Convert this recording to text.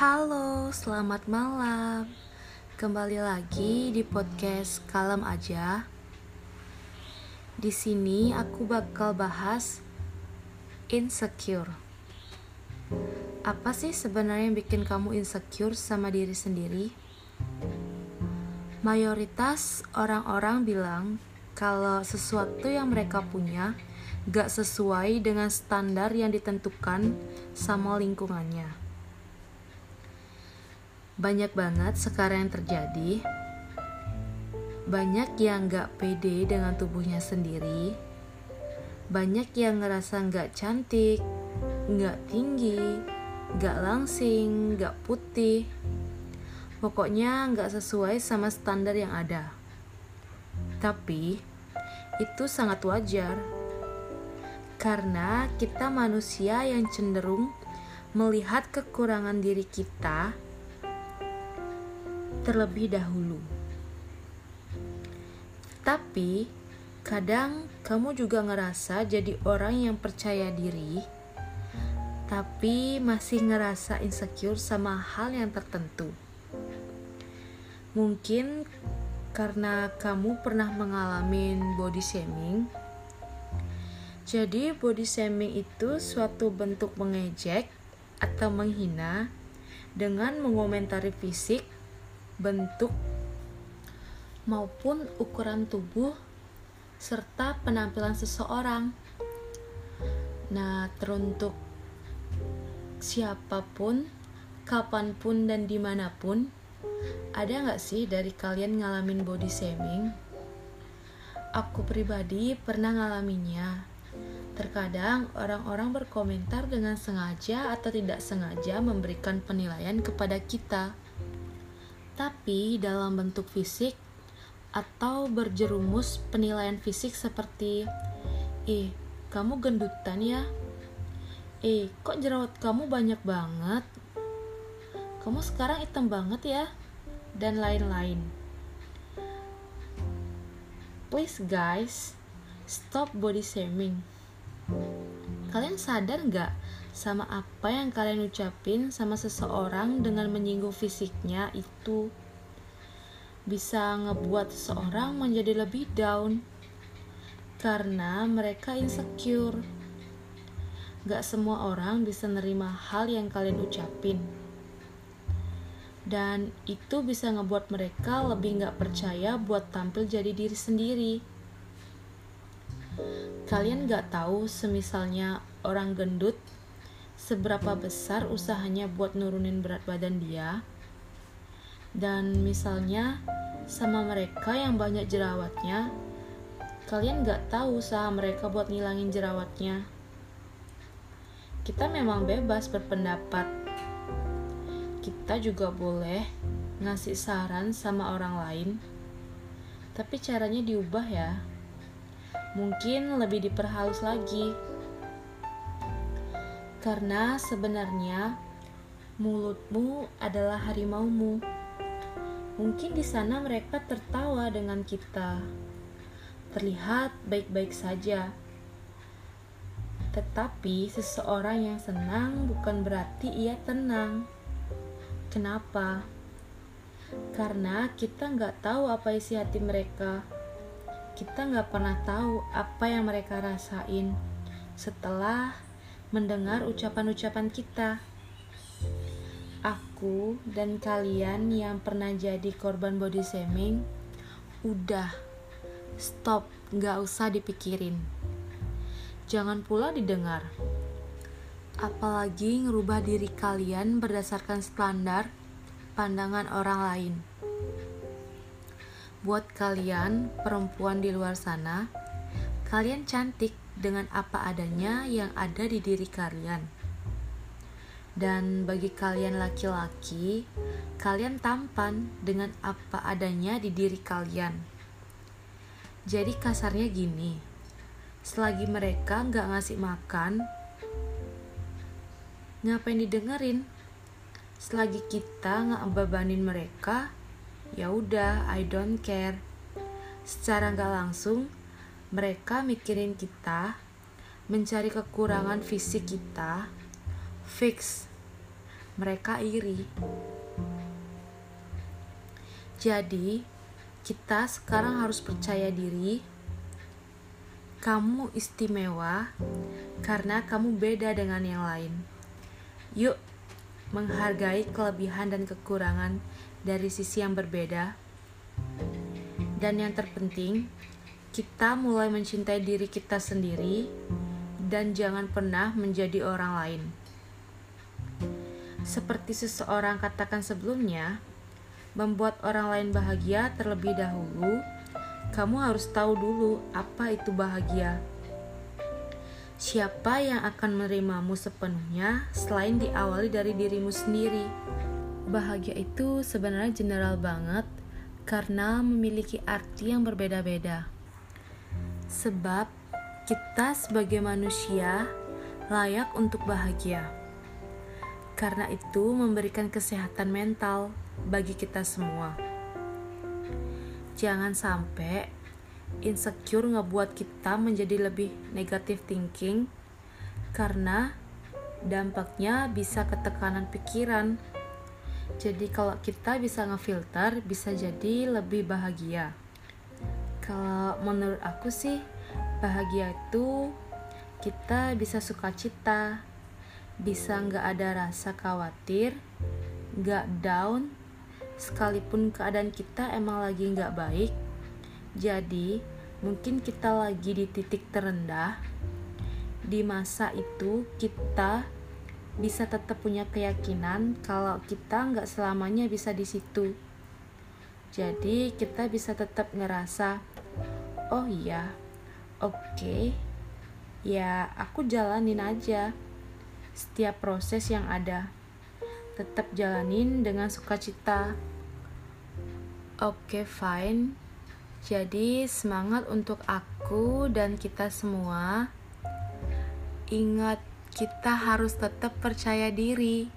Halo, selamat malam. Kembali lagi di podcast Kalem aja. Di sini aku bakal bahas insecure. Apa sih sebenarnya yang bikin kamu insecure sama diri sendiri? Mayoritas orang-orang bilang kalau sesuatu yang mereka punya gak sesuai dengan standar yang ditentukan sama lingkungannya. Banyak banget sekarang yang terjadi. Banyak yang gak pede dengan tubuhnya sendiri. Banyak yang ngerasa gak cantik, gak tinggi, gak langsing, gak putih. Pokoknya gak sesuai sama standar yang ada. Tapi, itu sangat wajar karena kita manusia yang cenderung melihat kekurangan diri kita terlebih dahulu. Tapi kadang kamu juga ngerasa jadi orang yang percaya diri, tapi masih ngerasa insecure sama hal yang tertentu. Mungkin karena kamu pernah mengalami body shaming. Jadi body shaming itu suatu bentuk mengejek atau menghina dengan mengomentari fisik, bentuk, maupun ukuran tubuh serta penampilan seseorang. Nah, teruntuk siapa pun, kapan pun, dan di mana pun, ada nggak sih dari kalian ngalamin body shaming? Aku pribadi pernah ngalaminya. Terkadang orang-orang berkomentar dengan sengaja atau tidak sengaja memberikan penilaian kepada kita. Tapi dalam bentuk fisik atau berjerumus penilaian fisik seperti Eh, kamu gendutan ya? Eh, kok jerawat kamu banyak banget? Kamu sekarang hitam banget ya? Dan lain-lain. Please guys, stop body shaming. Kalian sadar nggak sama apa yang kalian ucapin sama seseorang dengan menyinggung fisiknya itu bisa ngebuat seseorang menjadi lebih down karena mereka insecure. Gak semua orang bisa nerima hal yang kalian ucapin dan itu bisa ngebuat mereka lebih nggak percaya buat tampil jadi diri sendiri. Kalian nggak tahu semisalnya orang gendut seberapa besar usahanya buat nurunin berat badan dia dan misalnya sama mereka yang banyak jerawatnya kalian nggak tahu usaha mereka buat ngilangin jerawatnya kita memang bebas berpendapat kita juga boleh ngasih saran sama orang lain, tapi caranya diubah ya. Mungkin lebih diperhalus lagi. Karena sebenarnya mulutmu adalah harimaumu. Mungkin di sana mereka tertawa dengan kita. Terlihat baik-baik saja. Tetapi seseorang yang senang bukan berarti ia tenang. Kenapa? Karena kita nggak tahu apa isi hati mereka. Kita nggak pernah tahu apa yang mereka rasain setelah mendengar ucapan-ucapan kita. Aku dan kalian yang pernah jadi korban body shaming, udah stop, nggak usah dipikirin. Jangan pula didengar apalagi ngerubah diri kalian berdasarkan standar pandangan orang lain. Buat kalian, perempuan di luar sana, kalian cantik dengan apa adanya yang ada di diri kalian. Dan bagi kalian laki-laki, kalian tampan dengan apa adanya di diri kalian. Jadi kasarnya gini, selagi mereka nggak ngasih makan, ngapain didengerin selagi kita nggak bebanin mereka ya udah I don't care secara nggak langsung mereka mikirin kita mencari kekurangan fisik kita fix mereka iri. Jadi, kita sekarang harus percaya diri. Kamu istimewa karena kamu beda dengan yang lain. Yuk, menghargai kelebihan dan kekurangan dari sisi yang berbeda. Dan yang terpenting, kita mulai mencintai diri kita sendiri dan jangan pernah menjadi orang lain. Seperti seseorang katakan sebelumnya, membuat orang lain bahagia terlebih dahulu, kamu harus tahu dulu apa itu bahagia. Siapa yang akan menerimamu sepenuhnya selain diawali dari dirimu sendiri? Bahagia itu sebenarnya general banget karena memiliki arti yang berbeda-beda. Sebab kita sebagai manusia layak untuk bahagia. Karena itu memberikan kesehatan mental bagi kita semua. Jangan sampai insecure ngebuat kita menjadi lebih negatif thinking karena dampaknya bisa ke tekanan pikiran. Jadi kalau kita bisa ngefilter bisa jadi lebih bahagia. Kalau menurut aku sih bahagia itu kita bisa suka cita bisa nggak ada rasa khawatir nggak down sekalipun keadaan kita emang lagi nggak baik. Jadi mungkin kita lagi di titik terendah di masa itu kita bisa tetap punya keyakinan kalau kita nggak selamanya bisa di situ. Jadi kita bisa tetap ngerasa oh iya Oke, ya aku jalanin aja setiap proses yang ada. Tetap jalanin dengan sukacita. Oke, fine. Jadi, semangat untuk aku dan kita semua. Ingat, kita harus tetap percaya diri.